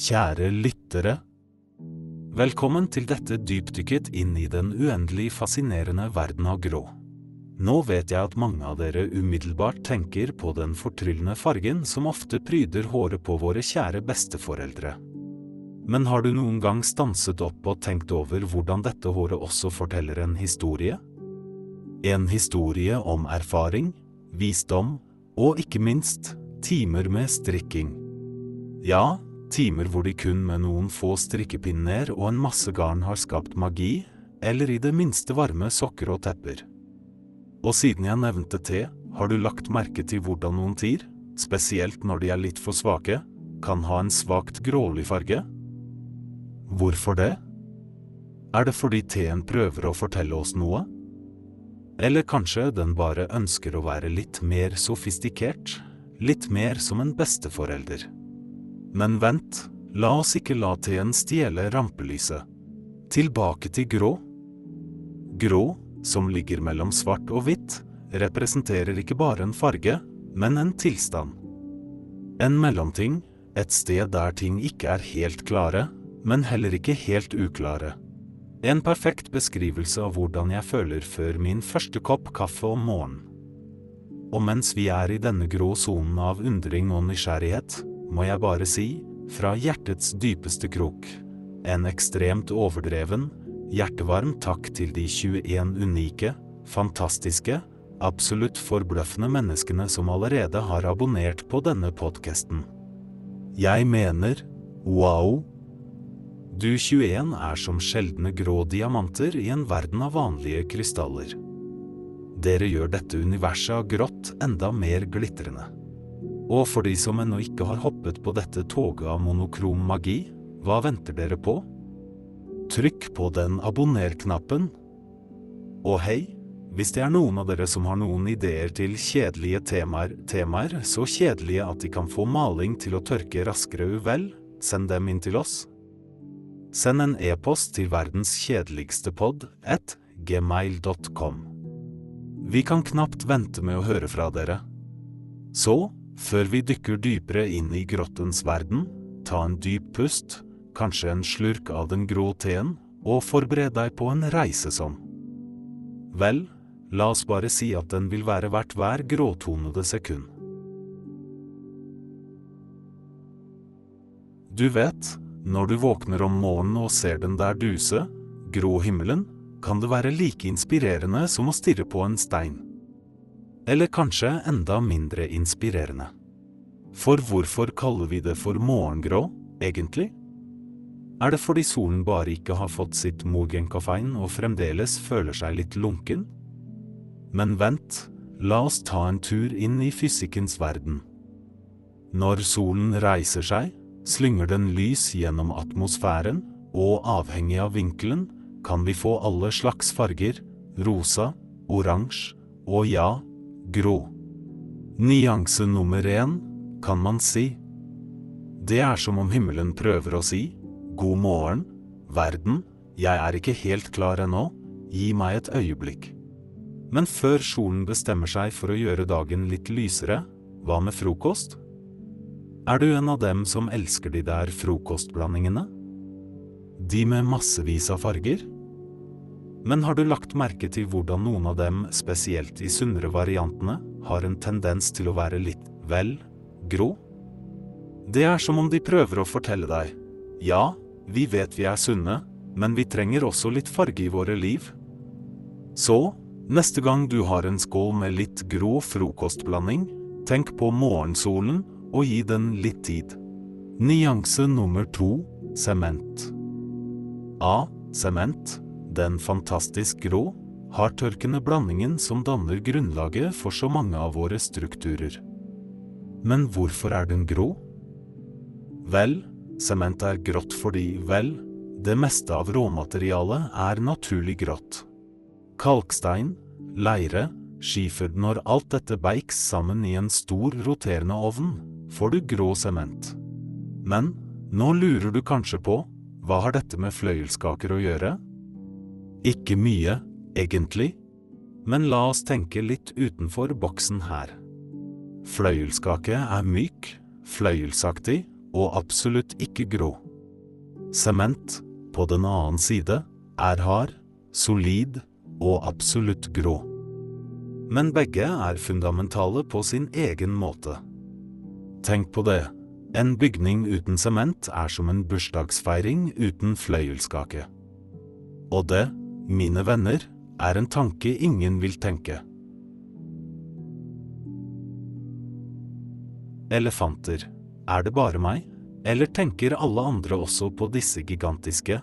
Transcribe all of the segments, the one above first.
Kjære lyttere. Velkommen til dette dypdykket inn i den uendelig fascinerende verden av grå. Nå vet jeg at mange av dere umiddelbart tenker på den fortryllende fargen som ofte pryder håret på våre kjære besteforeldre. Men har du noen gang stanset opp og tenkt over hvordan dette håret også forteller en historie? En historie om erfaring, visdom og ikke minst timer med strikking. Ja, timer hvor de kun med noen få strikkepinner og en masse garn har skapt magi, eller i det minste varme sokker og tepper. Og siden jeg nevnte te, har du lagt merke til hvordan noen tier, spesielt når de er litt for svake, kan ha en svakt grålig farge? Hvorfor det? Er det fordi teen prøver å fortelle oss noe? Eller kanskje den bare ønsker å være litt mer sofistikert, litt mer som en besteforelder? Men vent, la oss ikke la teen stjele rampelyset. Tilbake til grå. Grå, som ligger mellom svart og hvitt, representerer ikke bare en farge, men en tilstand. En mellomting, et sted der ting ikke er helt klare, men heller ikke helt uklare. En perfekt beskrivelse av hvordan jeg føler før min første kopp kaffe om morgenen. Og mens vi er i denne grå sonen av undring og nysgjerrighet, må jeg bare si, fra hjertets dypeste krok, en ekstremt overdreven, hjertevarm takk til de 21 unike, fantastiske, absolutt forbløffende menneskene som allerede har abonnert på denne podkasten. Jeg mener, wow! Du 21 er som sjeldne grå diamanter i en verden av vanlige krystaller. Dere gjør dette universet av grått enda mer glitrende. Og for de som ennå ikke har hoppet på dette toget av monokrom magi, hva venter dere på? Trykk på den abonner-knappen. Og hei, hvis det er noen av dere som har noen ideer til kjedelige temaer, temaer så kjedelige at de kan få maling til å tørke raskere uvel, send dem inn til oss. Send en e-post til verdens kjedeligste pod, at gmail.com. Vi kan knapt vente med å høre fra dere. Så, før vi dykker dypere inn i grottens verden, ta en dyp pust, kanskje en slurk av den grå teen, og forbered deg på en reise som Vel, la oss bare si at den vil være verdt hver gråtonede sekund. Du vet, når du våkner om morgenen og ser den der duse, grå himmelen, kan det være like inspirerende som å stirre på en stein. Eller kanskje enda mindre inspirerende. For hvorfor kaller vi det for morgengrå, egentlig? Er det fordi solen bare ikke har fått sitt morgenkaffein og fremdeles føler seg litt lunken? Men vent, la oss ta en tur inn i fysikkens verden. Når solen reiser seg, slynger den lys gjennom atmosfæren, og avhengig av vinkelen kan vi få alle slags farger, rosa, oransje og ja, grå. Nyanse nummer én, kan man si. Det er som om himmelen prøver å si, god morgen, verden, jeg er ikke helt klar ennå, gi meg et øyeblikk. Men før solen bestemmer seg for å gjøre dagen litt lysere, hva med frokost? Er du en av dem som elsker de der frokostblandingene? De med massevis av farger? Men har du lagt merke til hvordan noen av dem, spesielt i sunnere variantene, har en tendens til å være litt, vel, grå? Det er som om de prøver å fortelle deg, ja, vi vet vi er sunne, men vi trenger også litt farge i våre liv. Så, neste gang du har en skål med litt grå frokostblanding, tenk på morgensolen og gi den litt tid. Nyanse nummer to, sement. A. Sement den fantastisk grå, hardtørkende blandingen som danner grunnlaget for så mange av våre strukturer. Men hvorfor er den grå? Vel, sement er grått fordi, vel, det meste av råmaterialet er naturlig grått. Kalkstein, leire, skifer Når alt dette beiks sammen i en stor, roterende ovn, får du grå sement. Men, nå lurer du kanskje på, hva har dette med fløyelskaker å gjøre? Ikke mye, egentlig, men la oss tenke litt utenfor boksen her. Fløyelskake er myk, fløyelsaktig og absolutt ikke grå. Sement, på den annen side, er hard, solid og absolutt grå. Men begge er fundamentale på sin egen måte. Tenk på det. En bygning uten sement er som en bursdagsfeiring uten fløyelskake. Og det, mine venner, er en tanke ingen vil tenke. Elefanter. Er det bare meg? Eller tenker alle andre også på disse gigantiske,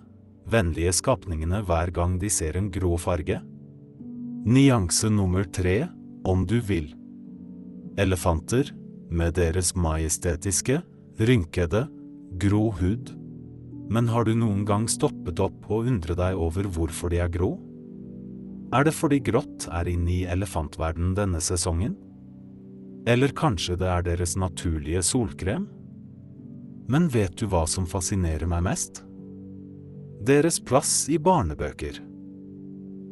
vennlige skapningene hver gang de ser en grå farge? Nyanse nummer tre, om du vil. Elefanter, med deres majestetiske, rynkede, grå hud. Men har du noen gang stoppet opp og undret deg over hvorfor de er grå? Er det fordi grått er inne i elefantverden denne sesongen? Eller kanskje det er deres naturlige solkrem? Men vet du hva som fascinerer meg mest? Deres plass i barnebøker.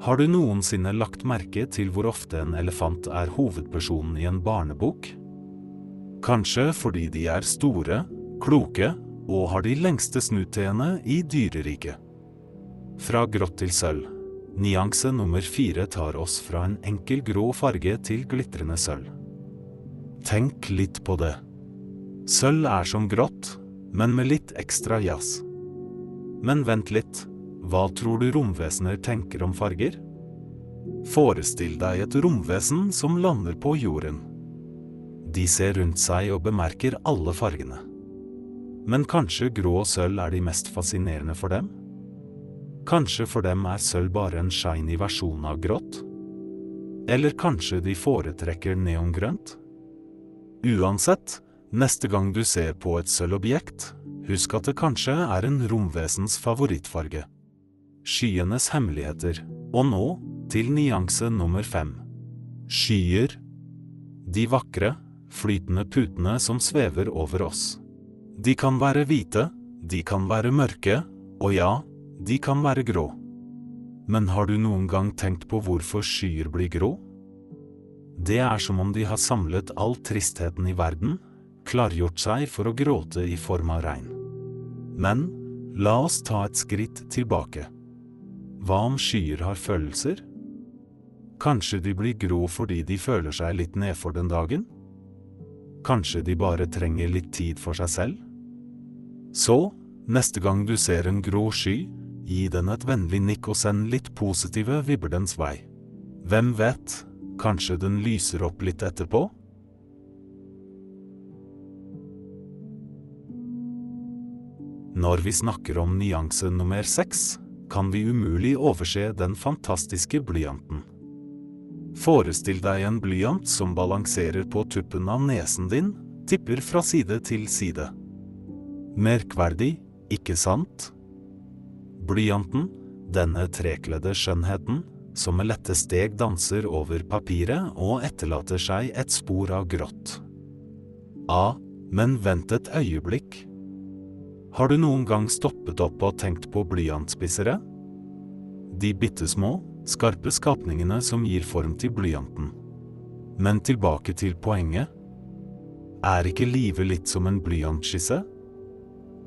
Har du noensinne lagt merke til hvor ofte en elefant er hovedpersonen i en barnebok? Kanskje fordi de er store, kloke og har de lengste snutteene i dyreriket. Fra grått til sølv. Nyanse nummer fire tar oss fra en enkel grå farge til glitrende sølv. Tenk litt på det. Sølv er som grått, men med litt ekstra jazz. Men vent litt, hva tror du romvesener tenker om farger? Forestill deg et romvesen som lander på jorden. De ser rundt seg og bemerker alle fargene. Men kanskje grå sølv er de mest fascinerende for dem? Kanskje for dem er sølv bare en shiny versjon av grått? Eller kanskje de foretrekker neongrønt? Uansett, neste gang du ser på et sølvobjekt, husk at det kanskje er en romvesens favorittfarge. Skyenes hemmeligheter. Og nå til nyanse nummer fem. Skyer. De vakre, flytende putene som svever over oss. De kan være hvite, de kan være mørke, og ja, de kan være grå. Men har du noen gang tenkt på hvorfor skyer blir grå? Det er som om de har samlet all tristheten i verden, klargjort seg for å gråte i form av regn. Men la oss ta et skritt tilbake. Hva om skyer har følelser? Kanskje de blir grå fordi de føler seg litt nedfor den dagen? Kanskje de bare trenger litt tid for seg selv? Så, neste gang du ser en grå sky, Gi den et vennlig nikk og send litt positive vibber dens vei. Hvem vet, kanskje den lyser opp litt etterpå? Når vi snakker om nyanse nummer seks, kan vi umulig overse den fantastiske blyanten. Forestill deg en blyant som balanserer på tuppen av nesen din, tipper fra side til side. Merkverdig, ikke sant? Blyanten, denne trekledde skjønnheten, som med lette steg danser over papiret og etterlater seg et spor av grått. Ah, men vent et øyeblikk. Har du noen gang stoppet opp og tenkt på blyantspissere? De bitte små, skarpe skapningene som gir form til blyanten. Men tilbake til poenget. Er ikke livet litt som en blyantskisse?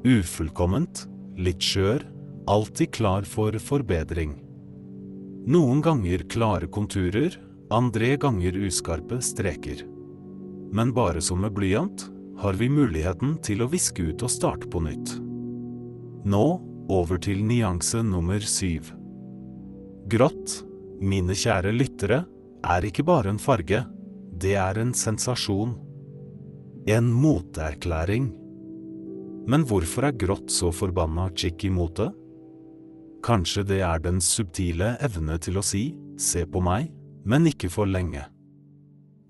Ufullkomment, litt skjør, alltid klar for forbedring. Noen ganger klare konturer, andre ganger uskarpe streker. Men bare som med blyant har vi muligheten til å viske ut og starte på nytt. Nå over til nyanse nummer syv. Grått, mine kjære lyttere, er ikke bare en farge, det er en sensasjon. En moteerklæring. Men hvorfor er grått så forbanna chicky i mote? Kanskje det er den subtile evne til å si se på meg, men ikke for lenge.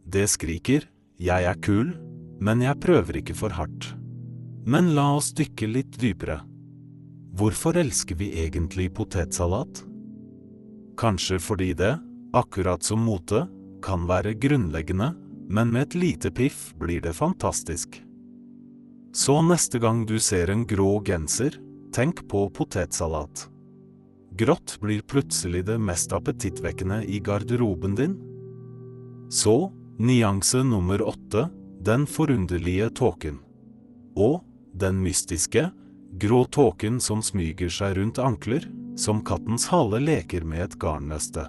Det skriker jeg er kul, men jeg prøver ikke for hardt. Men la oss dykke litt dypere. Hvorfor elsker vi egentlig potetsalat? Kanskje fordi det, akkurat som mote, kan være grunnleggende, men med et lite piff blir det fantastisk. Så neste gang du ser en grå genser, tenk på potetsalat. Grått blir plutselig det mest appetittvekkende i garderoben din. Så, nyanse nummer åtte, den forunderlige tåken. Og, Den mystiske, grå tåken som smyger seg rundt ankler, som kattens hale leker med et garnnøste.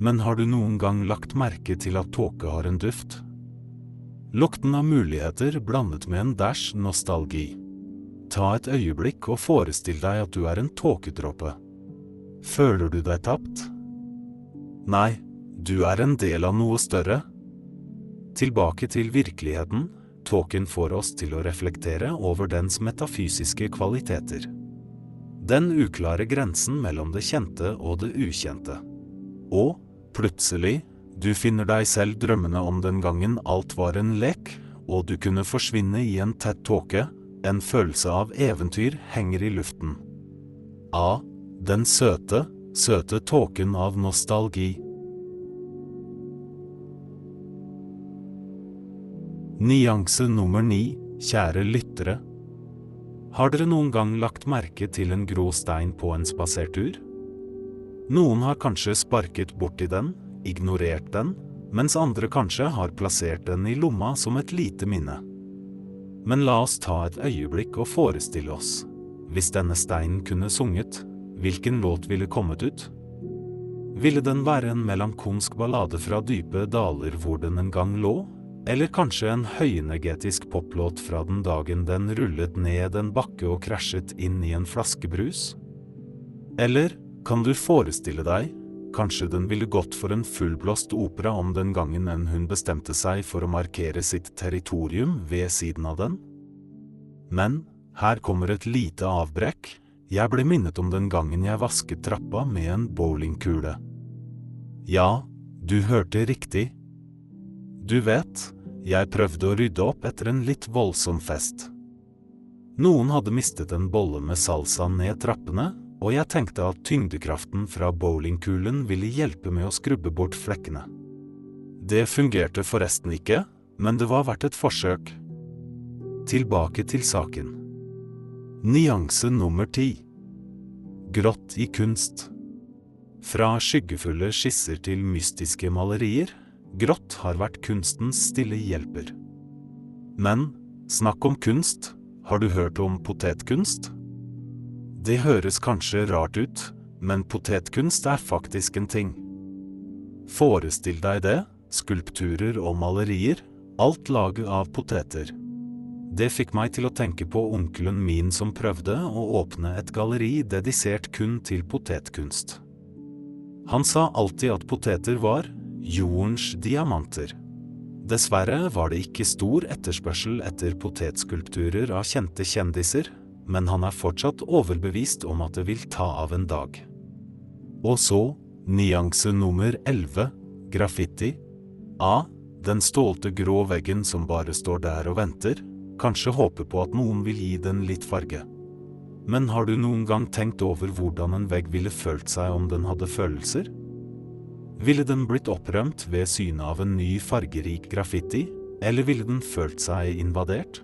Men har du noen gang lagt merke til at tåke har en duft? Lukten av muligheter blandet med en dæsj nostalgi. Ta et øyeblikk og forestill deg at du er en tåkedråpe. Føler du deg tapt? Nei, du er en del av noe større. Tilbake til virkeligheten, tåken får oss til å reflektere over dens metafysiske kvaliteter. Den uklare grensen mellom det kjente og det ukjente. Og, plutselig, du finner deg selv drømmende om den gangen alt var en lek, og du kunne forsvinne i en tett tåke, en følelse av eventyr henger i luften. A. Den søte, søte tåken av nostalgi. Nyanse nummer ni, kjære lyttere. Har dere noen gang lagt merke til en grå stein på en spasertur? Noen har kanskje sparket borti den, ignorert den, mens andre kanskje har plassert den i lomma som et lite minne. Men la oss ta et øyeblikk og forestille oss. Hvis denne steinen kunne sunget, hvilken låt ville kommet ut? Ville den være en melankonsk ballade fra dype daler hvor den en gang lå, eller kanskje en høyenergetisk poplåt fra den dagen den rullet ned en bakke og krasjet inn i en flaskebrus? Eller kan du forestille deg, kanskje den ville gått for en fullblåst opera om den gangen enn hun bestemte seg for å markere sitt territorium ved siden av den? Men her kommer et lite avbrekk. Jeg ble minnet om den gangen jeg vasket trappa med en bowlingkule. Ja, du hørte riktig. Du vet, jeg prøvde å rydde opp etter en litt voldsom fest. Noen hadde mistet en bolle med salsa ned trappene, og jeg tenkte at tyngdekraften fra bowlingkulen ville hjelpe med å skrubbe bort flekkene. Det fungerte forresten ikke, men det var verdt et forsøk. Tilbake til saken. Nyanse nummer ti. Grått i kunst. Fra skyggefulle skisser til mystiske malerier Grått har vært kunstens stille hjelper. Men snakk om kunst, har du hørt om potetkunst? Det høres kanskje rart ut, men potetkunst er faktisk en ting. Forestill deg det, skulpturer og malerier, alt laget av poteter. Det fikk meg til å tenke på onkelen min som prøvde å åpne et galleri dedisert kun til potetkunst. Han sa alltid at poteter var, jordens diamanter. Dessverre var det ikke stor etterspørsel etter potetskulpturer av kjente kjendiser, men han er fortsatt overbevist om at det vil ta av en dag. Og så, nyanse nummer 11, graffiti. A. Den stålte grå veggen som bare står der og venter, kanskje håper på at noen vil gi den litt farge. Men har du noen gang tenkt over hvordan en vegg ville følt seg om den hadde følelser? Ville den blitt opprømt ved synet av en ny fargerik graffiti, eller ville den følt seg invadert?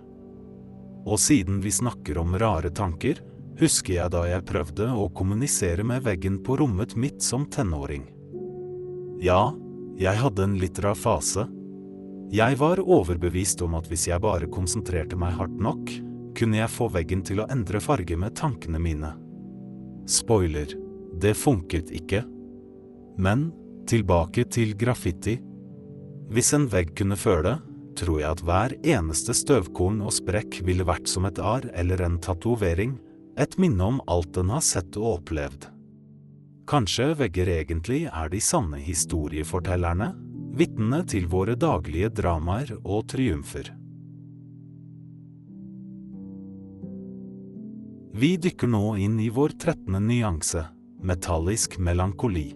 Og siden vi snakker om rare tanker, husker jeg da jeg prøvde å kommunisere med veggen på rommet mitt som tenåring. Ja, jeg hadde en litt rar fase. Jeg var overbevist om at hvis jeg bare konsentrerte meg hardt nok, kunne jeg få veggen til å endre farge med tankene mine. Spoiler, det funket ikke. Men Tilbake til graffiti. Hvis en vegg kunne føle, tror jeg at hver eneste støvkorn og sprekk ville vært som et arr eller en tatovering, et minne om alt den har sett og opplevd. Kanskje vegger egentlig er de sanne historiefortellerne, vitnene til våre daglige dramaer og triumfer. Vi dykker nå inn i vår trettende nyanse, metallisk melankoli.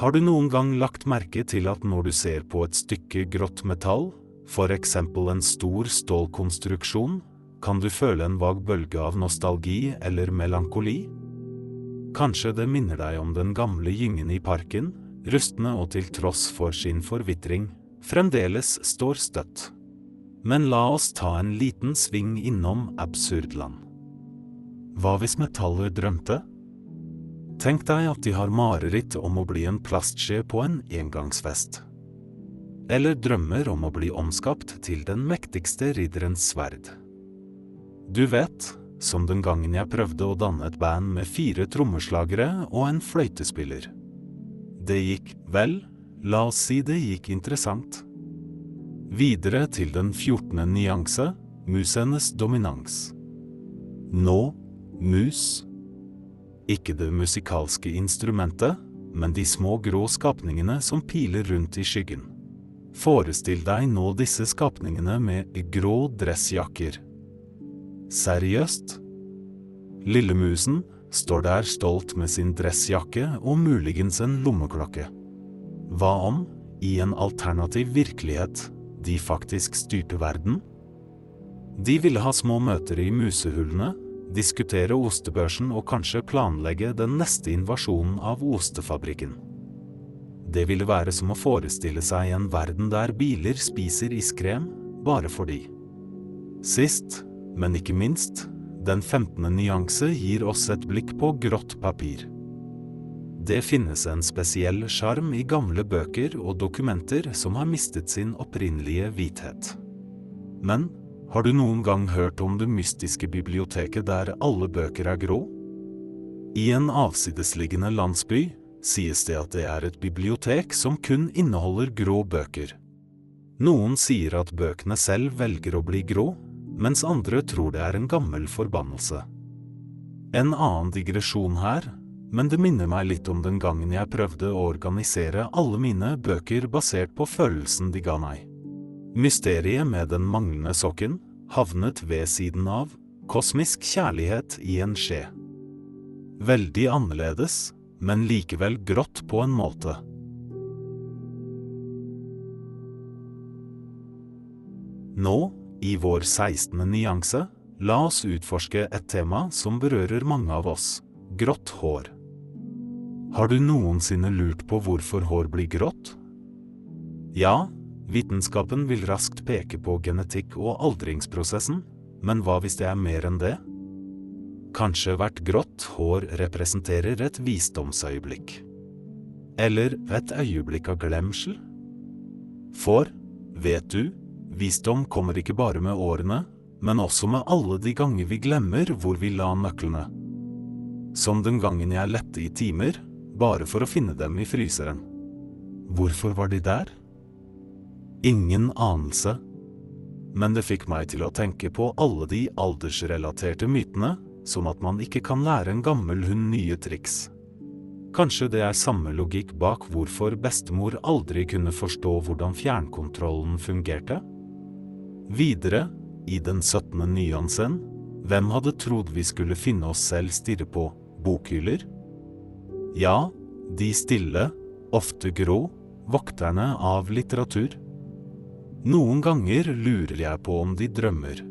Har du noen gang lagt merke til at når du ser på et stykke grått metall, for eksempel en stor stålkonstruksjon, kan du føle en vag bølge av nostalgi eller melankoli? Kanskje det minner deg om den gamle gyngen i parken, rustne og til tross for sin forvitring, fremdeles står støtt. Men la oss ta en liten sving innom Absurdland. Hva hvis metaller drømte? Tenk deg at de har mareritt om å bli en plastskje på en engangsfest. Eller drømmer om å bli omskapt til den mektigste ridderens sverd. Du vet, som den gangen jeg prøvde å danne et band med fire trommeslagere og en fløytespiller. Det gikk, vel, la oss si det gikk interessant. Videre til den 14. nyanse, musenes dominans. Nå, mus. Ikke det musikalske instrumentet, men de små grå skapningene som piler rundt i skyggen. Forestill deg nå disse skapningene med grå dressjakker. Seriøst? Lillemusen står der stolt med sin dressjakke og muligens en lommeklokke. Hva om, i en alternativ virkelighet, de faktisk styrte verden? De ville ha små møter i musehullene, diskutere ostebørsen og kanskje planlegge den neste invasjonen av ostefabrikken. Det ville være som å forestille seg en verden der biler spiser iskrem bare fordi. Sist, men ikke minst, den 15. nyanse gir oss et blikk på grått papir. Det finnes en spesiell sjarm i gamle bøker og dokumenter som har mistet sin opprinnelige hvithet. Men har du noen gang hørt om det mystiske biblioteket der alle bøker er grå? I en avsidesliggende landsby sies det at det er et bibliotek som kun inneholder grå bøker. Noen sier at bøkene selv velger å bli grå, mens andre tror det er en gammel forbannelse. En annen digresjon her, men det minner meg litt om den gangen jeg prøvde å organisere alle mine bøker basert på følelsen de ga meg. Mysteriet med den manglende sokken havnet ved siden av kosmisk kjærlighet i en skje. Veldig annerledes, men likevel grått på en måte. Nå, i vår 16. nyanse, la oss utforske et tema som berører mange av oss – grått hår. Har du noensinne lurt på hvorfor hår blir grått? Ja, Vitenskapen vil raskt peke på genetikk og aldringsprosessen, men hva hvis det er mer enn det? Kanskje hvert grått hår representerer et visdomsøyeblikk. Eller et øyeblikk av glemsel? For, vet du, visdom kommer ikke bare med årene, men også med alle de ganger vi glemmer hvor vi la nøklene. Som den gangen jeg lette i timer, bare for å finne dem i fryseren. Hvorfor var de der? Ingen anelse. Men det fikk meg til å tenke på alle de aldersrelaterte mytene, som at man ikke kan lære en gammel hund nye triks. Kanskje det er samme logikk bak hvorfor bestemor aldri kunne forstå hvordan fjernkontrollen fungerte? Videre, i den 17. nyansen, hvem hadde trodd vi skulle finne oss selv stirre på bokhyller? Ja, de stille, ofte grå, vokterne av litteratur. Noen ganger lurer jeg på om de drømmer.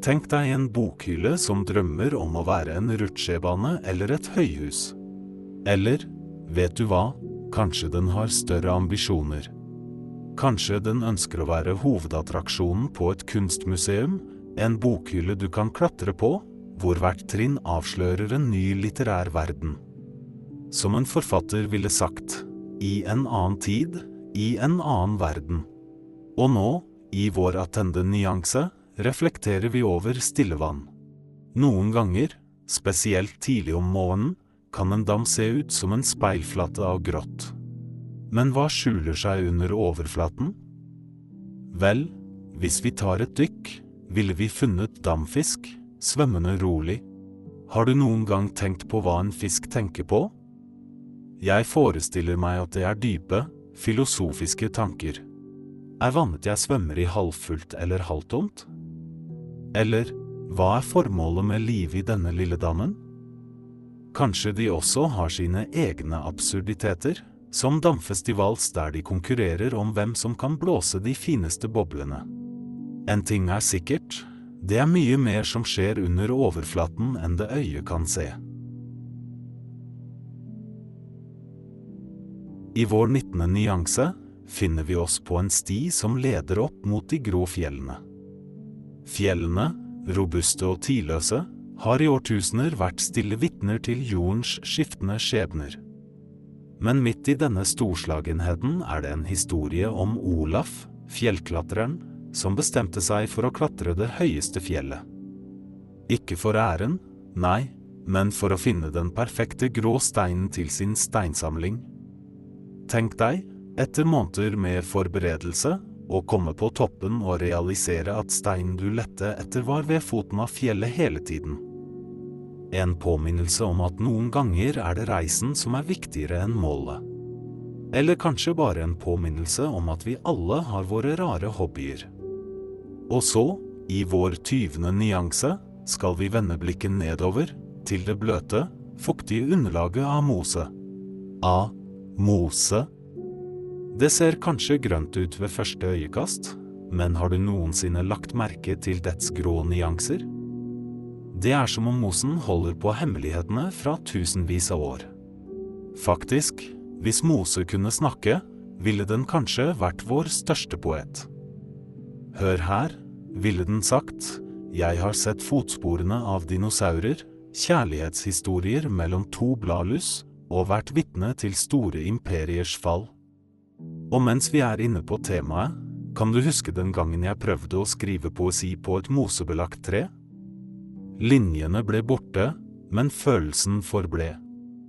Tenk deg en bokhylle som drømmer om å være en rutsjebane eller et høyhus. Eller, vet du hva, kanskje den har større ambisjoner. Kanskje den ønsker å være hovedattraksjonen på et kunstmuseum, en bokhylle du kan klatre på, hvor hvert trinn avslører en ny litterær verden. Som en forfatter ville sagt, i en annen tid, i en annen verden. Og nå, i vår attende nyanse, reflekterer vi over stillevann. Noen ganger, spesielt tidlig om morgenen, kan en dam se ut som en speilflate av grått. Men hva skjuler seg under overflaten? Vel, hvis vi tar et dykk, ville vi funnet damfisk, svømmende rolig. Har du noen gang tenkt på hva en fisk tenker på? Jeg forestiller meg at det er dype, filosofiske tanker. Er vannet jeg svømmer i halvfullt eller halvtomt? Eller hva er formålet med livet i denne lille dammen? Kanskje de også har sine egne absurditeter, som damfestivals der de konkurrerer om hvem som kan blåse de fineste boblene. En ting er sikkert, det er mye mer som skjer under overflaten enn det øyet kan se. I vår 19. nyanse finner vi oss på en sti som leder opp mot de grå fjellene. Fjellene, robuste og tidløse, har i årtusener vært stille vitner til jordens skiftende skjebner. Men midt i denne storslagenheten er det en historie om Olaf, fjellklatreren, som bestemte seg for å klatre det høyeste fjellet. Ikke for æren, nei, men for å finne den perfekte grå steinen til sin steinsamling. Tenk deg, etter måneder med forberedelse, å komme på toppen og realisere at steinen du lette etter var ved foten av fjellet hele tiden. En påminnelse om at noen ganger er det reisen som er viktigere enn målet. Eller kanskje bare en påminnelse om at vi alle har våre rare hobbyer. Og så, i vår tyvende nyanse, skal vi vende blikket nedover, til det bløte, fuktige underlaget av mose. A. mose. Det ser kanskje grønt ut ved første øyekast, men har du noensinne lagt merke til dets grå nyanser? Det er som om mosen holder på hemmelighetene fra tusenvis av år. Faktisk, hvis Mose kunne snakke, ville den kanskje vært vår største poet. Hør her, ville den sagt, jeg har sett fotsporene av dinosaurer, kjærlighetshistorier mellom to bladlus og vært vitne til store imperiers fall. Og mens vi er inne på temaet, kan du huske den gangen jeg prøvde å skrive poesi på et mosebelagt tre? Linjene ble borte, men følelsen forble.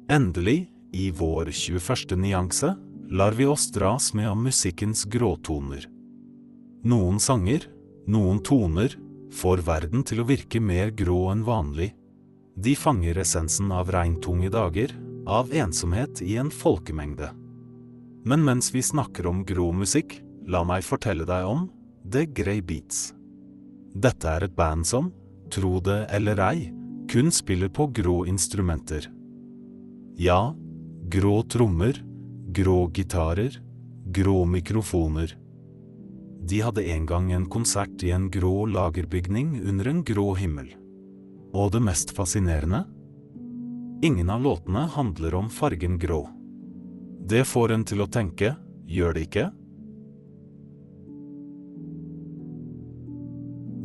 Endelig, i vår 21. nyanse, lar vi oss dras med av musikkens gråtoner. Noen sanger, noen toner, får verden til å virke mer grå enn vanlig. De fanger essensen av regntunge dager, av ensomhet i en folkemengde. Men mens vi snakker om grå musikk, la meg fortelle deg om The Grey Beats. Dette er et band som, tro det eller ei, kun spiller på grå instrumenter. Ja, grå trommer, grå gitarer, grå mikrofoner. De hadde en gang en konsert i en grå lagerbygning under en grå himmel. Og det mest fascinerende? Ingen av låtene handler om fargen grå. Det får en til å tenke, gjør det ikke?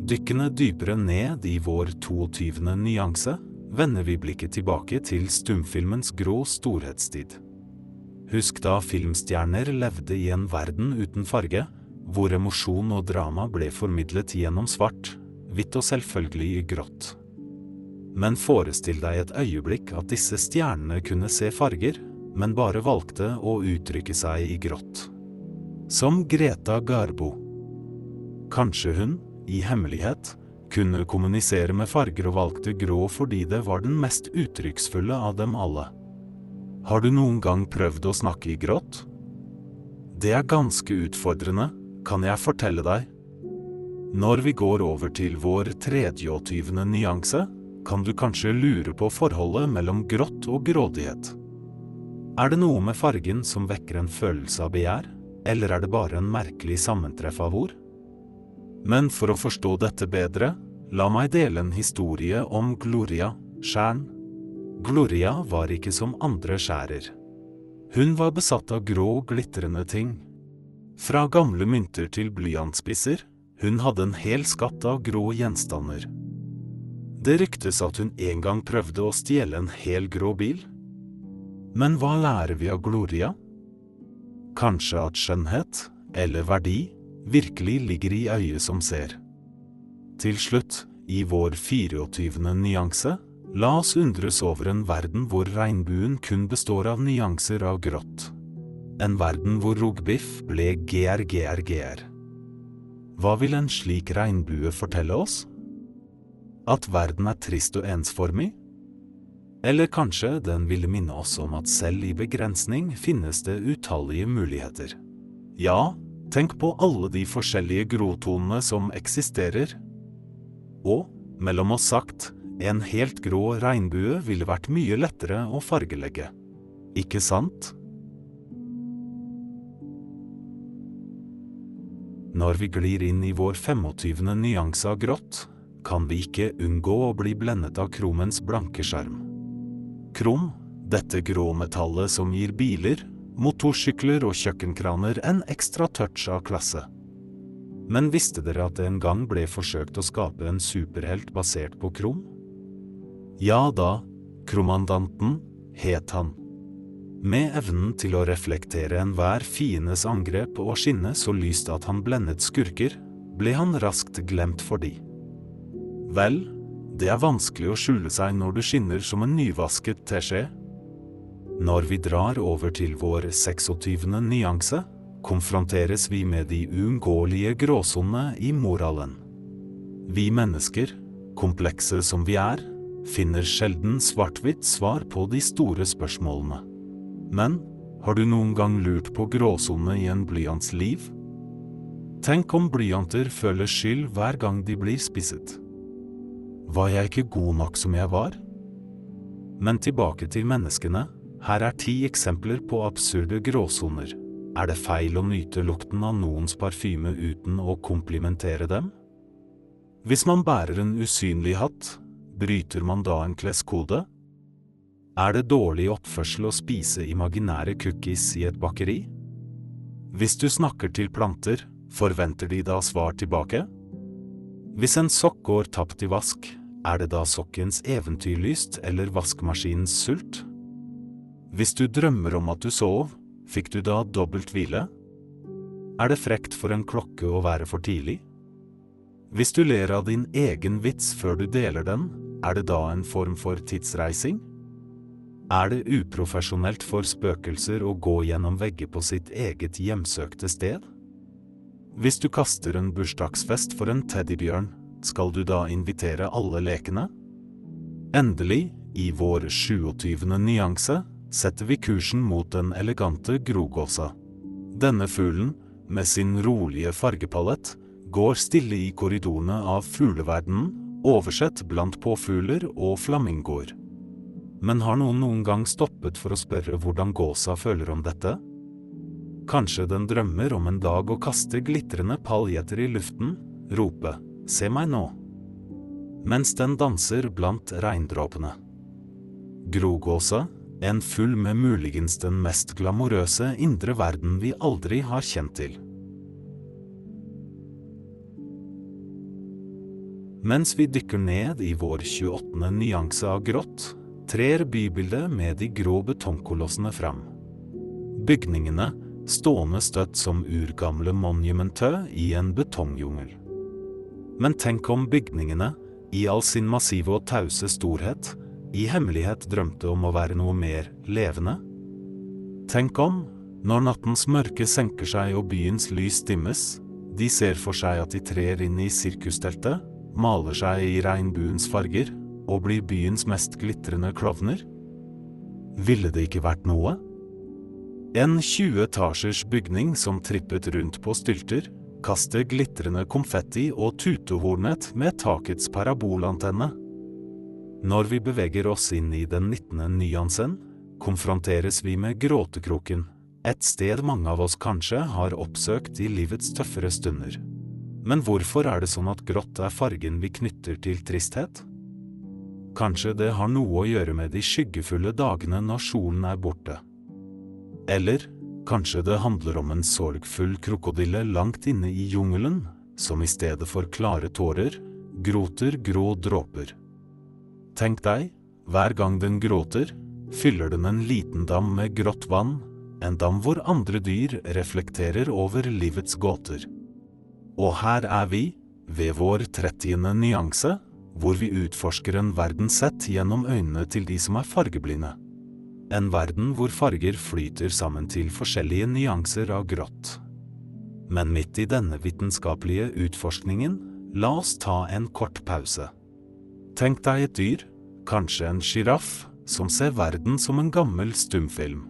Dykkende dypere ned i vår 22. nyanse vender vi blikket tilbake til stumfilmens grå storhetstid. Husk da filmstjerner levde i en verden uten farge, hvor emosjon og drama ble formidlet gjennom svart, hvitt og selvfølgelig i grått. Men forestill deg et øyeblikk at disse stjernene kunne se farger, men bare valgte å uttrykke seg i grått. Som Greta Garbo. Kanskje hun, i hemmelighet, kunne kommunisere med farger og valgte grå fordi det var den mest uttrykksfulle av dem alle. Har du noen gang prøvd å snakke i grått? Det er ganske utfordrende, kan jeg fortelle deg. Når vi går over til vår 23. nyanse, kan du kanskje lure på forholdet mellom grått og grådighet. Er det noe med fargen som vekker en følelse av begjær, eller er det bare en merkelig sammentreff av ord? Men for å forstå dette bedre, la meg dele en historie om Gloria, skjæren. Gloria var ikke som andre skjærer. Hun var besatt av grå, glitrende ting. Fra gamle mynter til blyantspisser, hun hadde en hel skatt av grå gjenstander. Det ryktes at hun en gang prøvde å stjele en hel grå bil. Men hva lærer vi av Gloria? Kanskje at skjønnhet, eller verdi, virkelig ligger i øyet som ser. Til slutt, i vår 24. nyanse, la oss undres over en verden hvor regnbuen kun består av nyanser av grått. En verden hvor rogbiff ble grgrgr. Hva vil en slik regnbue fortelle oss? At verden er trist og ensformig? Eller kanskje den ville minne oss om at selv i begrensning finnes det utallige muligheter. Ja, Tenk på alle de forskjellige grotonene som eksisterer. Og, mellom oss sagt, en helt grå regnbue ville vært mye lettere å fargelegge. Ikke sant? Når vi glir inn i vår 25. nyanse av grått, kan vi ikke unngå å bli blendet av kromens blanke skjerm. Krom, dette gråmetallet som gir biler, motorsykler og kjøkkenkraner en ekstra touch av klasse. Men visste dere at det en gang ble forsøkt å skape en superhelt basert på krom? Ja da, kromandanten het han. Med evnen til å reflektere enhver fiendes angrep og skinne så lyst at han blendet skurker, ble han raskt glemt for de. Vel, Det er vanskelig å skjule seg når du skinner som en nyvasket teskje. Når vi drar over til vår 26. nyanse, konfronteres vi med de uunngåelige gråsonene i moralen. Vi mennesker, komplekse som vi er, finner sjelden svart-hvitt svar på de store spørsmålene. Men har du noen gang lurt på gråsonene i en blyants liv? Tenk om blyanter føler skyld hver gang de blir spisset. Var jeg ikke god nok som jeg var? Men tilbake til menneskene. Her er ti eksempler på absurde gråsoner. Er det feil å nyte lukten av noens parfyme uten å komplimentere dem? Hvis man bærer en usynlig hatt, bryter man da en kleskode? Er det dårlig oppførsel å spise imaginære cookies i et bakeri? Hvis du snakker til planter, forventer de da svar tilbake? Hvis en sokk går tapt i vask, er det da sokkens eventyrlyst eller vaskemaskinens sult? Hvis du drømmer om at du sov, fikk du da dobbelt hvile? Er det frekt for en klokke å være for tidlig? Hvis du ler av din egen vits før du deler den, er det da en form for tidsreising? Er det uprofesjonelt for spøkelser å gå gjennom vegger på sitt eget hjemsøkte sted? Hvis du kaster en bursdagsfest for en teddybjørn, skal du da invitere alle lekene? Endelig, i vår 27. nyanse, setter vi kursen mot den elegante grogåsa. Denne fuglen, med sin rolige fargepalett, går stille i korridorene av fugleverdenen, oversett blant påfugler og flamingoer. Men har noen noen gang stoppet for å spørre hvordan gåsa føler om dette? Kanskje den drømmer om en dag å kaste glitrende paljetter i luften, rope se meg nå, mens den danser blant regndråpene. Grogåsa, en fugl med muligens den mest glamorøse indre verden vi aldri har kjent til. Mens vi dykker ned i vår 28. nyanse av grått, trer bybildet med de grå betongkolossene fram. Bygningene, stående støtt som urgamle monumentø i en betongjungel. Men tenk om bygningene, i all sin massive og tause storhet, i hemmelighet drømte om å være noe mer levende? Tenk om, når nattens mørke senker seg og byens lys dimmes, de ser for seg at de trer inn i sirkusteltet, maler seg i regnbuens farger og blir byens mest glitrende klovner? Ville det ikke vært noe? En 20 etasjers bygning som trippet rundt på stylter, kaster glitrende konfetti og tutehornet med takets parabolantenne. Når vi beveger oss inn i den 19. nyansen, konfronteres vi med gråtekroken, et sted mange av oss kanskje har oppsøkt i livets tøffere stunder. Men hvorfor er det sånn at grått er fargen vi knytter til tristhet? Kanskje det har noe å gjøre med de skyggefulle dagene når solen er borte. Eller kanskje det handler om en sorgfull krokodille langt inne i jungelen, som i stedet for klare tårer, gråter grå dråper. Tenk deg, hver gang den gråter, fyller den en liten dam med grått vann, en dam hvor andre dyr reflekterer over livets gåter. Og her er vi, ved vår trettiende nyanse, hvor vi utforsker en verden sett gjennom øynene til de som er fargeblinde. En verden hvor farger flyter sammen til forskjellige nyanser av grått. Men midt i denne vitenskapelige utforskningen, la oss ta en kort pause. Tenk deg et dyr, kanskje en sjiraff, som ser verden som en gammel stumfilm.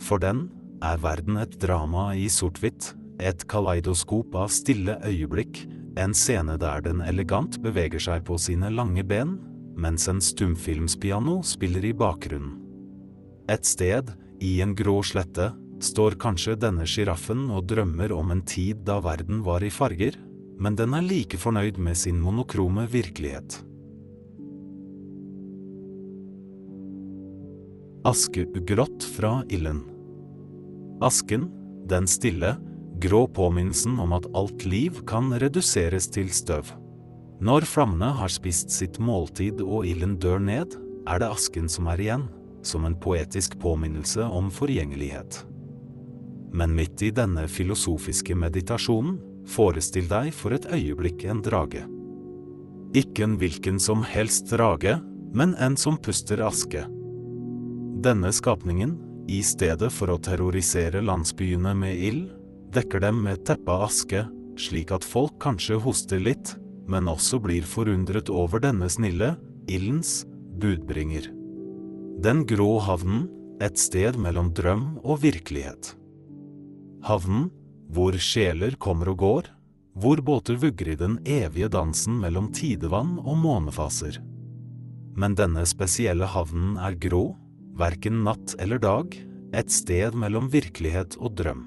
For den er verden et drama i sort-hvitt, et kaleidoskop av stille øyeblikk, en scene der den elegant beveger seg på sine lange ben, mens en stumfilmspiano spiller i bakgrunnen. Et sted, i en grå slette, står kanskje denne sjiraffen og drømmer om en tid da verden var i farger, men den er like fornøyd med sin monokrome virkelighet. Askeugrått fra ilden. Asken, den stille, grå påminnelsen om at alt liv kan reduseres til støv. Når flammene har spist sitt måltid og ilden dør ned, er det asken som er igjen som en poetisk påminnelse om forgjengelighet. Men midt i denne filosofiske meditasjonen, forestill deg for et øyeblikk en drage. Ikke en hvilken som helst drage, men en som puster aske. Denne skapningen, i stedet for å terrorisere landsbyene med ild, dekker dem med teppe aske, slik at folk kanskje hoster litt, men også blir forundret over denne snille, ildens, budbringer. Den grå havnen, et sted mellom drøm og virkelighet. Havnen, hvor sjeler kommer og går, hvor båter vugger i den evige dansen mellom tidevann og månefaser. Men denne spesielle havnen er grå, verken natt eller dag, et sted mellom virkelighet og drøm.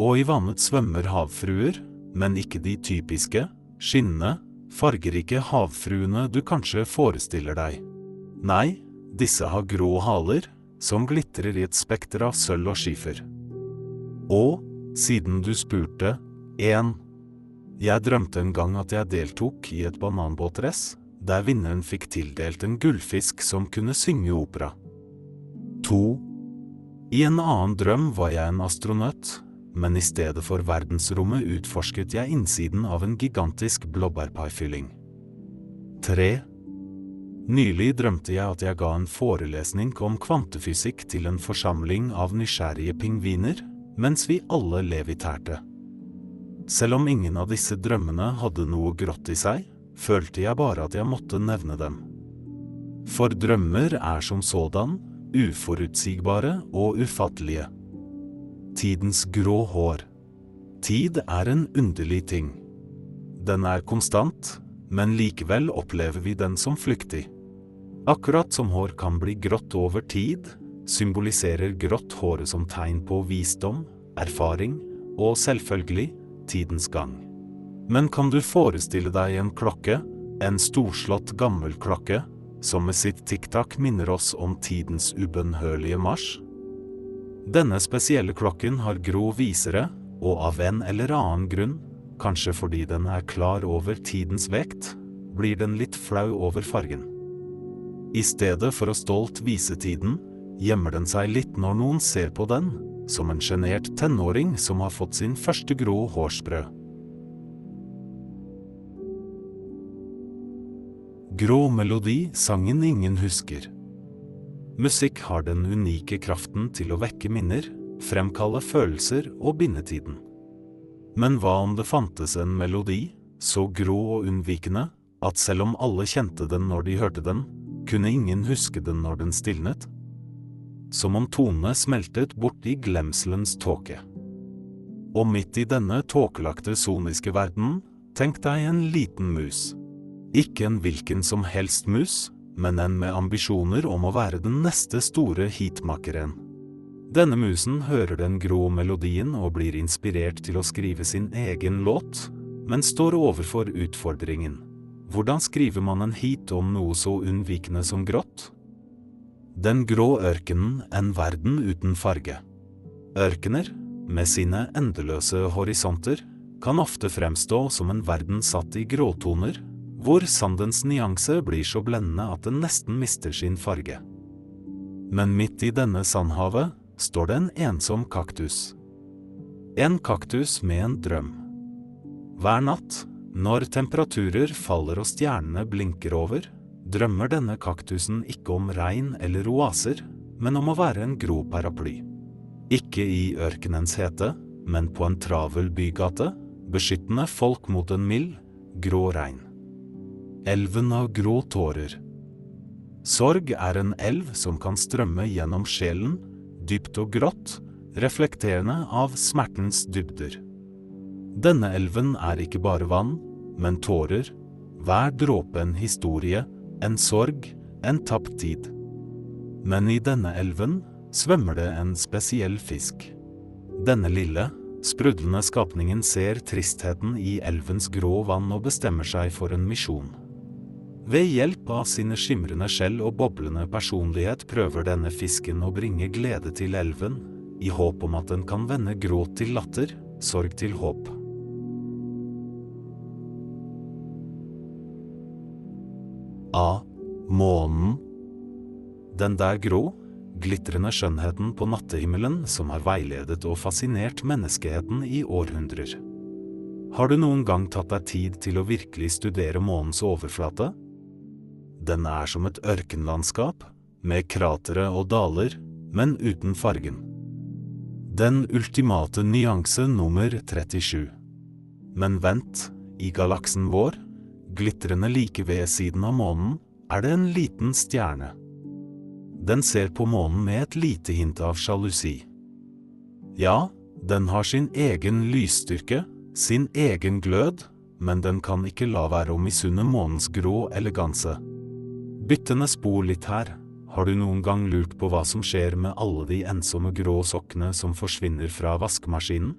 Og i vannet svømmer havfruer, men ikke de typiske, skinnende, fargerike havfruene du kanskje forestiller deg. Nei, disse har grå haler, som glitrer i et spekter av sølv og skifer. Og, siden du spurte, 1. Jeg drømte en gang at jeg deltok i et bananbåtrace, der vinneren fikk tildelt en gullfisk som kunne synge opera. To. I en annen drøm var jeg en astronaut, men i stedet for verdensrommet utforsket jeg innsiden av en gigantisk blåbærpaifylling. Tre. Nylig drømte jeg at jeg ga en forelesning om kvantefysikk til en forsamling av nysgjerrige pingviner, mens vi alle levitærte. Selv om ingen av disse drømmene hadde noe grått i seg, følte jeg bare at jeg måtte nevne dem. For drømmer er som sådan uforutsigbare og ufattelige. Tidens grå hår. Tid er en underlig ting. Den er konstant, men likevel opplever vi den som flyktig. Akkurat som hår kan bli grått over tid, symboliserer grått håret som tegn på visdom, erfaring og selvfølgelig tidens gang. Men kan du forestille deg en klokke, en storslått gammel klokke, som med sitt tiktak minner oss om tidens ubønnhørlige marsj? Denne spesielle klokken har grå visere, og av en eller annen grunn, kanskje fordi den er klar over tidens vekt, blir den litt flau over fargen. I stedet for å stolt vise tiden, gjemmer den seg litt når noen ser på den, som en sjenert tenåring som har fått sin første grå hårsprø. Grå melodi, sangen ingen husker. Musikk har den unike kraften til å vekke minner, fremkalle følelser og binde tiden. Men hva om det fantes en melodi, så grå og unnvikende, at selv om alle kjente den når de hørte den, kunne ingen huske den når den stilnet? Som om tonene smeltet bort i glemselens tåke. Og midt i denne tåkelagte soniske verdenen, tenk deg en liten mus. Ikke en hvilken som helst mus, men en med ambisjoner om å være den neste store heatmakeren. Denne musen hører den grå melodien og blir inspirert til å skrive sin egen låt, men står overfor utfordringen. Hvordan skriver man en hit om noe så unnvikende som grått? Den grå ørkenen, en verden uten farge. Ørkener, med sine endeløse horisonter, kan ofte fremstå som en verden satt i gråtoner, hvor sandens nyanse blir så blendende at den nesten mister sin farge. Men midt i denne sandhavet står det en ensom kaktus. En kaktus med en drøm. Hver natt, når temperaturer faller og stjernene blinker over, drømmer denne kaktusen ikke om regn eller oaser, men om å være en grå paraply. Ikke i ørkenens hete, men på en travel bygate, beskyttende folk mot en mild, grå regn. Elven av grå tårer. Sorg er en elv som kan strømme gjennom sjelen, dypt og grått, reflekterende av smertens dybder. Denne elven er ikke bare vann, men tårer, hver dråpe en historie, en sorg, en tapt tid. Men i denne elven svømmer det en spesiell fisk. Denne lille, sprudlende skapningen ser tristheten i elvens grå vann og bestemmer seg for en misjon. Ved hjelp av sine skimrende skjell og boblende personlighet prøver denne fisken å bringe glede til elven, i håp om at den kan vende gråt til latter, sorg til håp. A. Månen. Den der grå, glitrende skjønnheten på nattehimmelen som har veiledet og fascinert menneskeheten i århundrer. Har du noen gang tatt deg tid til å virkelig studere månens overflate? Den er som et ørkenlandskap, med kratere og daler, men uten fargen. Den ultimate nyanse nummer 37. Men vent, i galaksen vår, glitrende like ved siden av månen, er det en liten stjerne. Den ser på månen med et lite hint av sjalusi. Ja, den har sin egen lysstyrke, sin egen glød, men den kan ikke la være å misunne månens grå eleganse. Byttende spor litt her. Har du noen gang lurt på hva som skjer med alle de ensomme grå sokkene som forsvinner fra vaskemaskinen?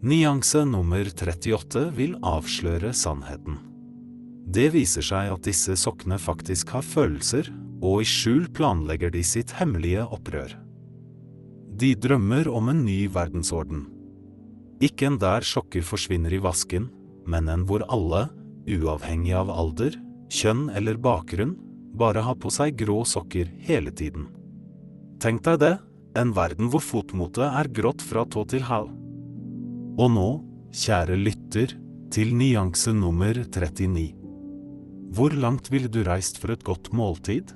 Nyanse nummer 38 vil avsløre sannheten. Det viser seg at disse sokkene faktisk har følelser, og i skjul planlegger de sitt hemmelige opprør. De drømmer om en ny verdensorden. Ikke en der sokker forsvinner i vasken, men en hvor alle, uavhengig av alder, kjønn eller bakgrunn, bare har på seg grå sokker hele tiden. Tenk deg det, en verden hvor fotmotet er grått fra tå til hæl. Og nå, kjære lytter, til nyanse nummer 39. Hvor langt ville du reist for et godt måltid?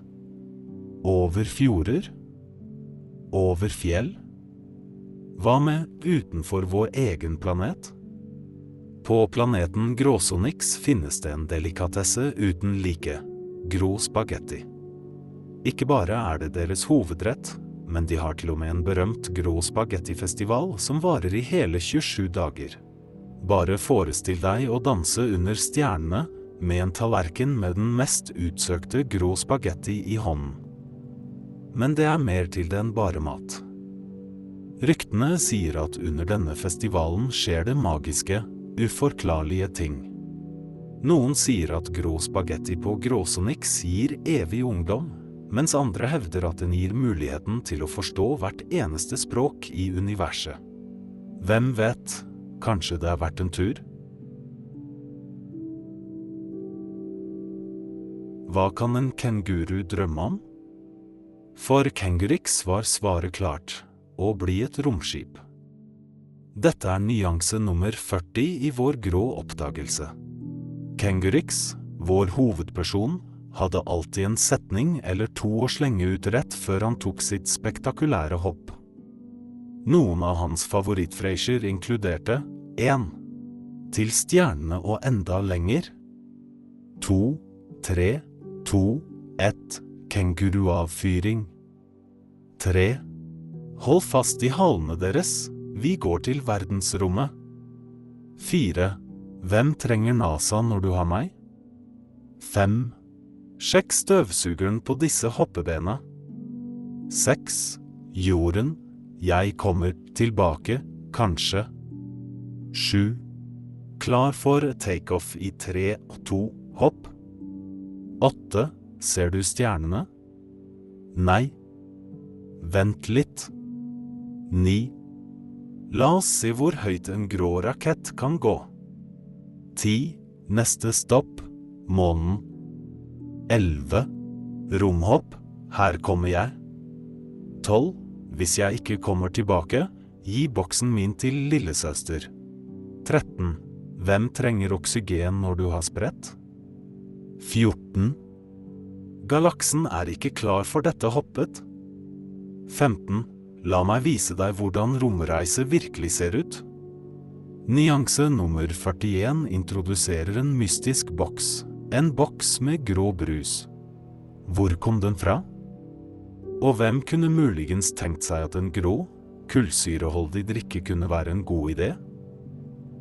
Over fjorder? Over fjell? Hva med utenfor vår egen planet? På planeten Gråsonix finnes det en delikatesse uten like, grå spagetti. Ikke bare er det deres hovedrett, men de har til og med en berømt grå spagettifestival som varer i hele 27 dager. Bare forestill deg å danse under stjernene med en tallerken med den mest utsøkte grå spagetti i hånden. Men det er mer til det enn bare mat. Ryktene sier at under denne festivalen skjer det magiske, uforklarlige ting. Noen sier at grå spagetti på Gråsonix gir evig ungdom, mens andre hevder at den gir muligheten til å forstå hvert eneste språk i universet. Hvem vet, kanskje det er verdt en tur? Hva kan en kenguru drømme om? For Kengurix var svaret klart, å bli et romskip. Dette er nyanse nummer 40 i vår grå oppdagelse. Kengurix, vår hovedperson, hadde alltid en setning eller to å slenge ut rett før han tok sitt spektakulære hopp. Noen av hans favorittfreisjer inkluderte 1. Til stjernene og enda lenger 2, 3, 2, 1. Kenguruavfyring 3. Hold fast i halene deres, vi går til verdensrommet 4. Hvem trenger NASA når du har meg? 5. Sjekk støvsugeren på disse hoppebena. 6. Jorden. Jeg kommer tilbake, kanskje. 7. Klar for takeoff i tre og to hopp. 8. Ser du stjernene? Nei. Vent litt. 9. La oss se hvor høyt en grå rakett kan gå. 10. Neste stopp månen. 11. Romhopp. Her kommer jeg. 12. Hvis jeg ikke kommer tilbake, gi boksen min til lillesøster. 13. Hvem trenger oksygen når du har spredt? 14. Galaksen er ikke klar for dette hoppet. 15. La meg vise deg hvordan romreise virkelig ser ut. Nyanse nummer 41 introduserer en mystisk boks en boks med grå brus. Hvor kom den fra? Og hvem kunne muligens tenkt seg at en grå, kullsyreholdig drikke kunne være en god idé?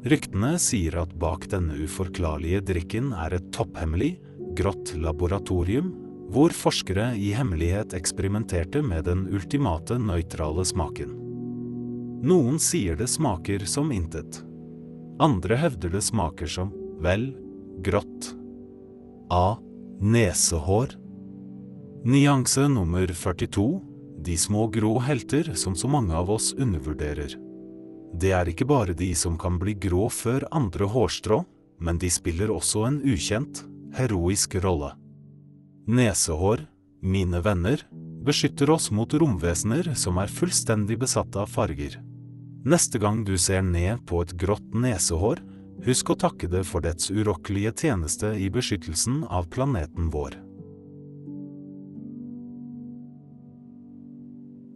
Ryktene sier at bak denne uforklarlige drikken er et topphemmelig, grått laboratorium, hvor forskere i hemmelighet eksperimenterte med den ultimate nøytrale smaken. Noen sier det smaker som intet. Andre hevder det smaker som, vel, grått. A. Nesehår. Nyanse nummer 42. De små grå helter som så mange av oss undervurderer. Det er ikke bare de som kan bli grå før andre hårstrå, men de spiller også en ukjent, heroisk rolle. Nesehår, mine venner, beskytter oss mot romvesener som er fullstendig besatt av farger. Neste gang du ser ned på et grått nesehår, Husk å takke det for dets urokkelige tjeneste i beskyttelsen av planeten vår.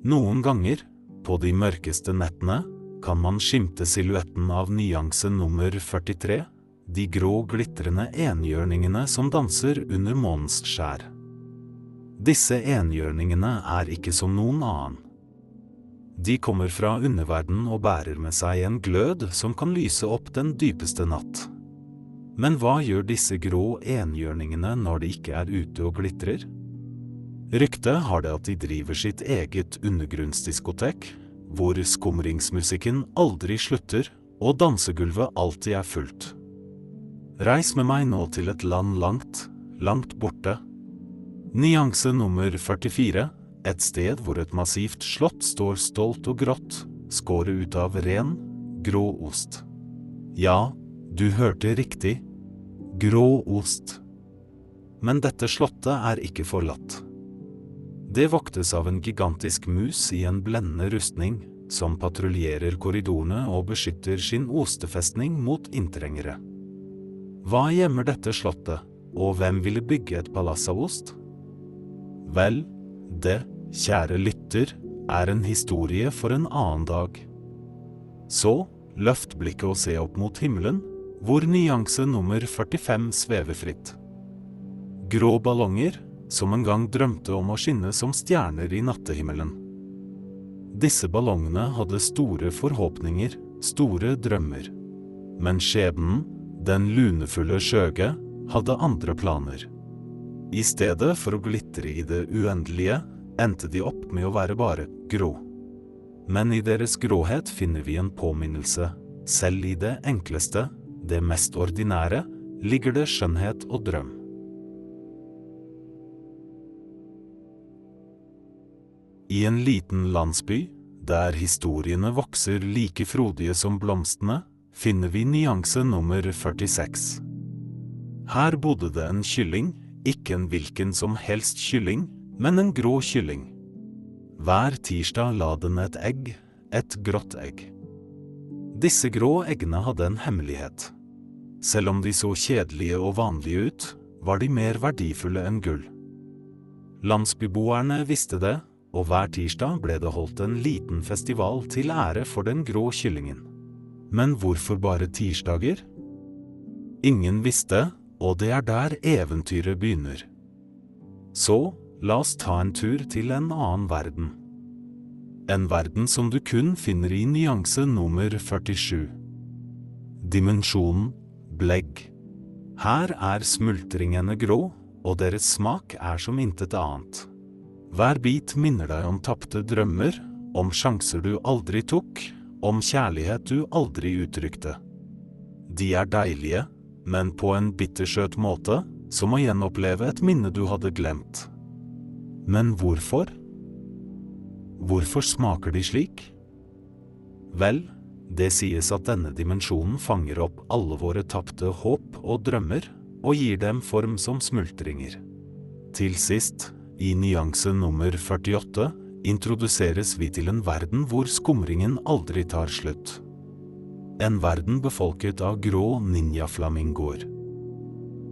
Noen ganger, på de mørkeste nettene, kan man skimte silhuetten av nyanse nummer 43, de grå glitrende enhjørningene som danser under månens skjær. Disse enhjørningene er ikke som noen annen. De kommer fra underverden og bærer med seg en glød som kan lyse opp den dypeste natt. Men hva gjør disse grå enhjørningene når de ikke er ute og glitrer? Ryktet har det at de driver sitt eget undergrunnsdiskotek, hvor skumringsmusikken aldri slutter og dansegulvet alltid er fullt. Reis med meg nå til et land langt, langt borte. Nyanse nummer 44 et sted hvor et massivt slott står stolt og grått, skåret ut av ren, grå ost. Ja, du hørte riktig. Grå ost. Men dette slottet er ikke forlatt. Det voktes av en gigantisk mus i en blendende rustning, som patruljerer korridorene og beskytter sin ostefestning mot inntrengere. Hva gjemmer dette slottet, og hvem ville bygge et palass av ost? Vel, det kjære lytter, er en historie for en annen dag. Så, løft blikket og se opp mot himmelen, hvor nyanse nummer 45 svever fritt. Grå ballonger, som en gang drømte om å skinne som stjerner i nattehimmelen. Disse ballongene hadde store forhåpninger, store drømmer. Men skjebnen, den lunefulle skjøge, hadde andre planer. I stedet for å glitre i det uendelige, endte de opp med å være bare grå. Men i deres gråhet finner vi en påminnelse. Selv i det enkleste, det mest ordinære, ligger det skjønnhet og drøm. I en liten landsby, der historiene vokser like frodige som blomstene, finner vi nyanse nummer 46. Her bodde det en kylling, ikke en hvilken som helst kylling, men en grå kylling. Hver tirsdag la den et egg, et grått egg. Disse grå eggene hadde en hemmelighet. Selv om de så kjedelige og vanlige ut, var de mer verdifulle enn gull. Landsbyboerne visste det, og hver tirsdag ble det holdt en liten festival til ære for den grå kyllingen. Men hvorfor bare tirsdager? Ingen visste, og det er der eventyret begynner. Så, La oss ta en tur til en annen verden. En verden som du kun finner i nyanse nummer 47. Dimensjonen blegg. Her er smultringene grå, og deres smak er som intet annet. Hver bit minner deg om tapte drømmer, om sjanser du aldri tok, om kjærlighet du aldri uttrykte. De er deilige, men på en bittersøt måte, som å gjenoppleve et minne du hadde glemt. Men hvorfor? Hvorfor smaker de slik? Vel, det sies at denne dimensjonen fanger opp alle våre tapte håp og drømmer, og gir dem form som smultringer. Til sist, i nyanse nummer 48, introduseres vi til en verden hvor skumringen aldri tar slutt. En verden befolket av grå ninjaflamingoer.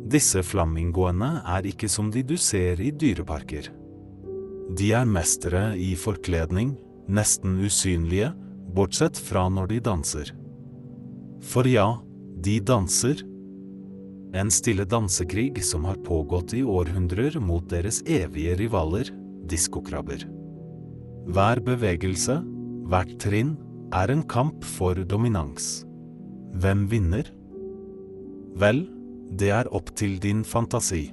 Disse flamingoene er ikke som de du ser i dyreparker. De er mestere i forkledning, nesten usynlige, bortsett fra når de danser. For ja, de danser. En stille dansekrig som har pågått i århundrer mot deres evige rivaler, diskokrabber. Hver bevegelse, hvert trinn, er en kamp for dominans. Hvem vinner? Vel, det er opp til din fantasi.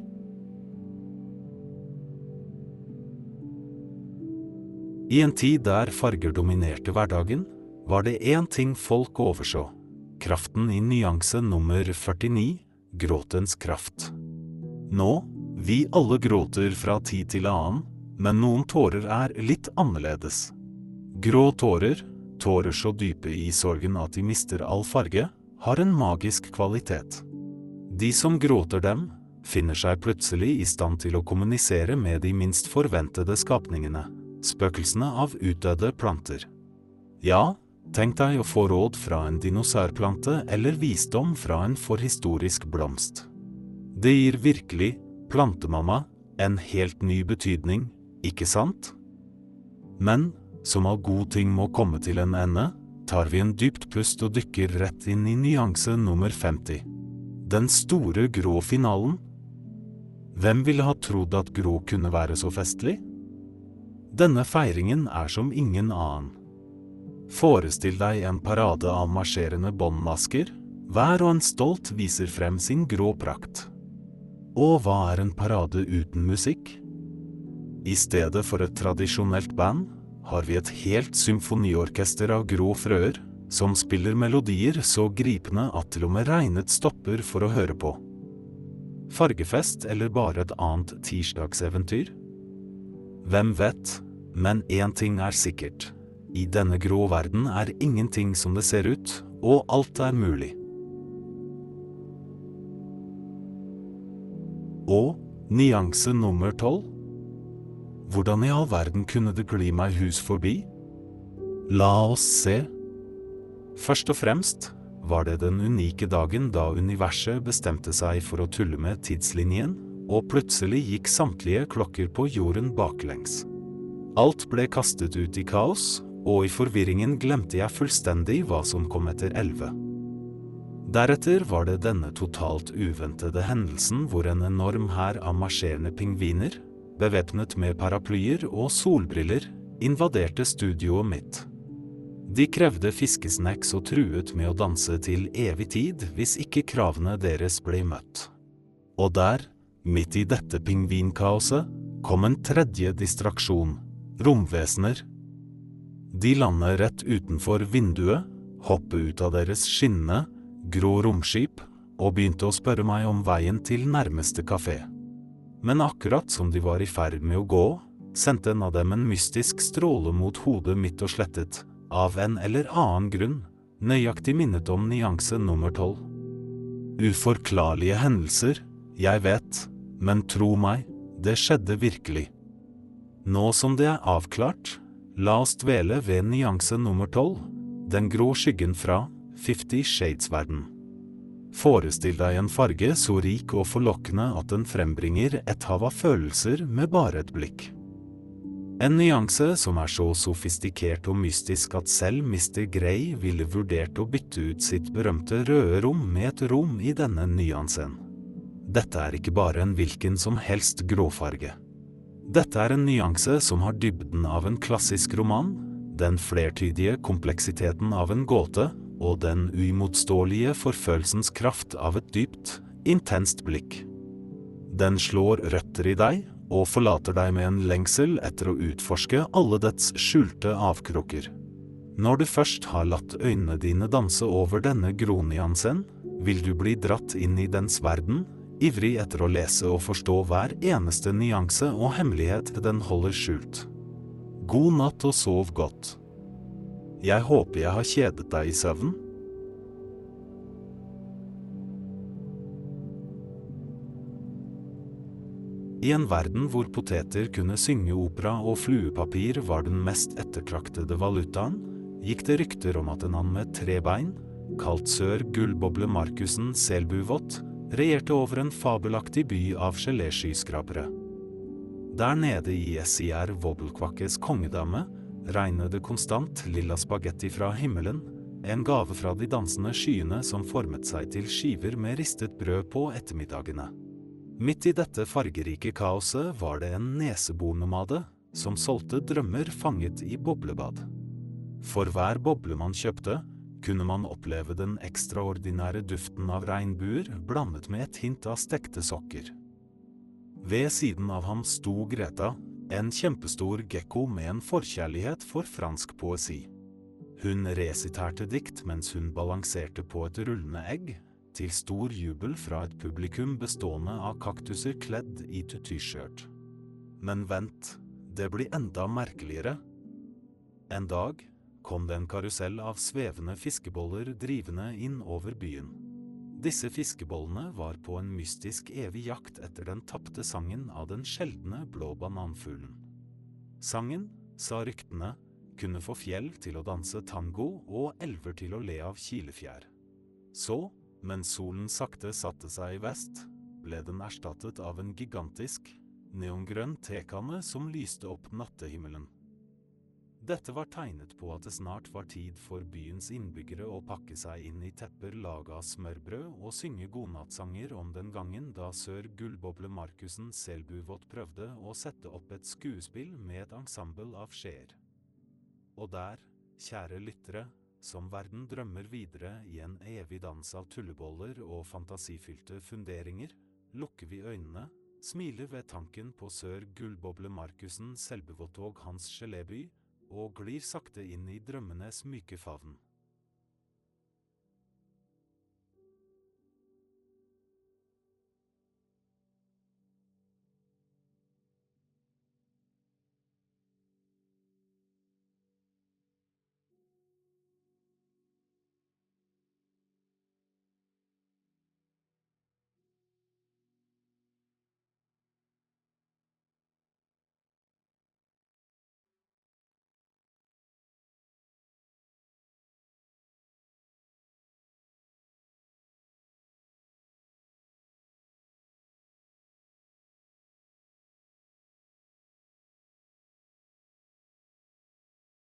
I en tid der farger dominerte hverdagen, var det én ting folk overså. Kraften i nyanse nummer 49, gråtens kraft. Nå, vi alle gråter fra tid til annen, men noen tårer er litt annerledes. Grå tårer, tårer så dype i sorgen at de mister all farge, har en magisk kvalitet. De som gråter dem, finner seg plutselig i stand til å kommunisere med de minst forventede skapningene spøkelsene av utdødde planter. Ja, Tenk deg å få råd fra en dinosaurplante eller visdom fra en forhistorisk blomst. Det gir virkelig, plantemamma, en helt ny betydning, ikke sant? Men, som all god ting må komme til en ende, tar vi en dypt pust og dykker rett inn i nyanse nummer 50. Den store grå finalen. Hvem ville ha trodd at grå kunne være så festlig? Denne feiringen er som ingen annen. Forestill deg en parade av marsjerende båndmasker, hver og en stolt viser frem sin grå prakt. Og hva er en parade uten musikk? I stedet for et tradisjonelt band, har vi et helt symfoniorkester av grå frøer, som spiller melodier så gripende at til og med regnet stopper for å høre på. Fargefest eller bare et annet tirsdagseventyr? Hvem vet, men én ting er sikkert. I denne grå verden er ingenting som det ser ut, og alt er mulig. Og nyanse nummer tolv? Hvordan i all verden kunne det gli meg hus forbi? La oss se. Først og fremst var det den unike dagen da universet bestemte seg for å tulle med tidslinjen, og plutselig gikk samtlige klokker på jorden baklengs. Alt ble kastet ut i kaos, og i forvirringen glemte jeg fullstendig hva som kom etter elleve. Deretter var det denne totalt uventede hendelsen hvor en enorm hær av marsjerende pingviner, bevæpnet med paraplyer og solbriller, invaderte studioet mitt. De krevde fiskesnacks og truet med å danse til evig tid hvis ikke kravene deres ble møtt. Og der, midt i dette pingvinkaoset, kom en tredje distraksjon – romvesener de lander rett utenfor vinduet, hoppet ut av deres skinnende, grå romskip og begynte å spørre meg om veien til nærmeste kafé. Men akkurat som de var i ferd med å gå, sendte en av dem en mystisk stråle mot hodet mitt og slettet, av en eller annen grunn, nøyaktig minnet om nyanse nummer tolv. Uforklarlige hendelser, jeg vet, men tro meg, det skjedde virkelig. Nå som det er avklart, La oss dvele ved nyanse nummer tolv, den grå skyggen fra Fifty Shades-verden. Forestill deg en farge så rik og forlokkende at den frembringer et hav av følelser med bare et blikk. En nyanse som er så sofistikert og mystisk at selv Mr. Grey ville vurdert å bytte ut sitt berømte røde rom med et rom i denne nyansen. Dette er ikke bare en hvilken som helst gråfarge. Dette er en nyanse som har dybden av en klassisk roman, den flertydige kompleksiteten av en gåte og den uimotståelige forfølelsens kraft av et dypt, intenst blikk. Den slår røtter i deg og forlater deg med en lengsel etter å utforske alle dets skjulte avkroker. Når du først har latt øynene dine danse over denne gronyansen, vil du bli dratt inn i dens verden ivrig etter å lese og forstå hver eneste nyanse og hemmelighet den holder skjult. God natt og sov godt. Jeg håper jeg har kjedet deg i søvn. I en verden hvor poteter kunne synge opera og fluepapir var den mest ettertraktede valutaen, gikk det rykter om at en han med tre bein, kalt sør Gullboble Markussen Selbuvott, regjerte over en fabelaktig by av geléskyskrapere. Der nede i SIR Wobbelkvakkes kongedame regner det konstant lilla spagetti fra himmelen, en gave fra de dansende skyene som formet seg til skiver med ristet brød på ettermiddagene. Midt i dette fargerike kaoset var det en nesebornomade som solgte drømmer fanget i boblebad. For hver boble man kjøpte, kunne man oppleve den ekstraordinære duften av regnbuer blandet med et hint av stekte sokker. Ved siden av ham sto Greta, en kjempestor gekko med en forkjærlighet for fransk poesi. Hun resiterte dikt mens hun balanserte på et rullende egg, til stor jubel fra et publikum bestående av kaktuser kledd i tutyskjørt. Men vent, det blir enda merkeligere. En dag kom det en karusell av svevende fiskeboller drivende inn over byen. Disse fiskebollene var på en mystisk evig jakt etter den tapte sangen av den sjeldne blå bananfuglen. Sangen, sa ryktene, kunne få fjell til å danse tango og elver til å le av kilefjær. Så, mens solen sakte satte seg i vest, ble den erstattet av en gigantisk, neongrønn tekanne som lyste opp nattehimmelen. Dette var tegnet på at det snart var tid for byens innbyggere å pakke seg inn i tepper laga av smørbrød og synge godnattsanger om den gangen da sør Gullboble Markussen Selbuvot prøvde å sette opp et skuespill med et ensemble av skjeer. Og der, kjære lyttere, som verden drømmer videre i en evig dans av tulleboller og fantasifylte funderinger, lukker vi øynene, smiler ved tanken på sør Gullboble Markussen Selbuvot og hans geléby, og glir sakte inn i drømmenes myke favn.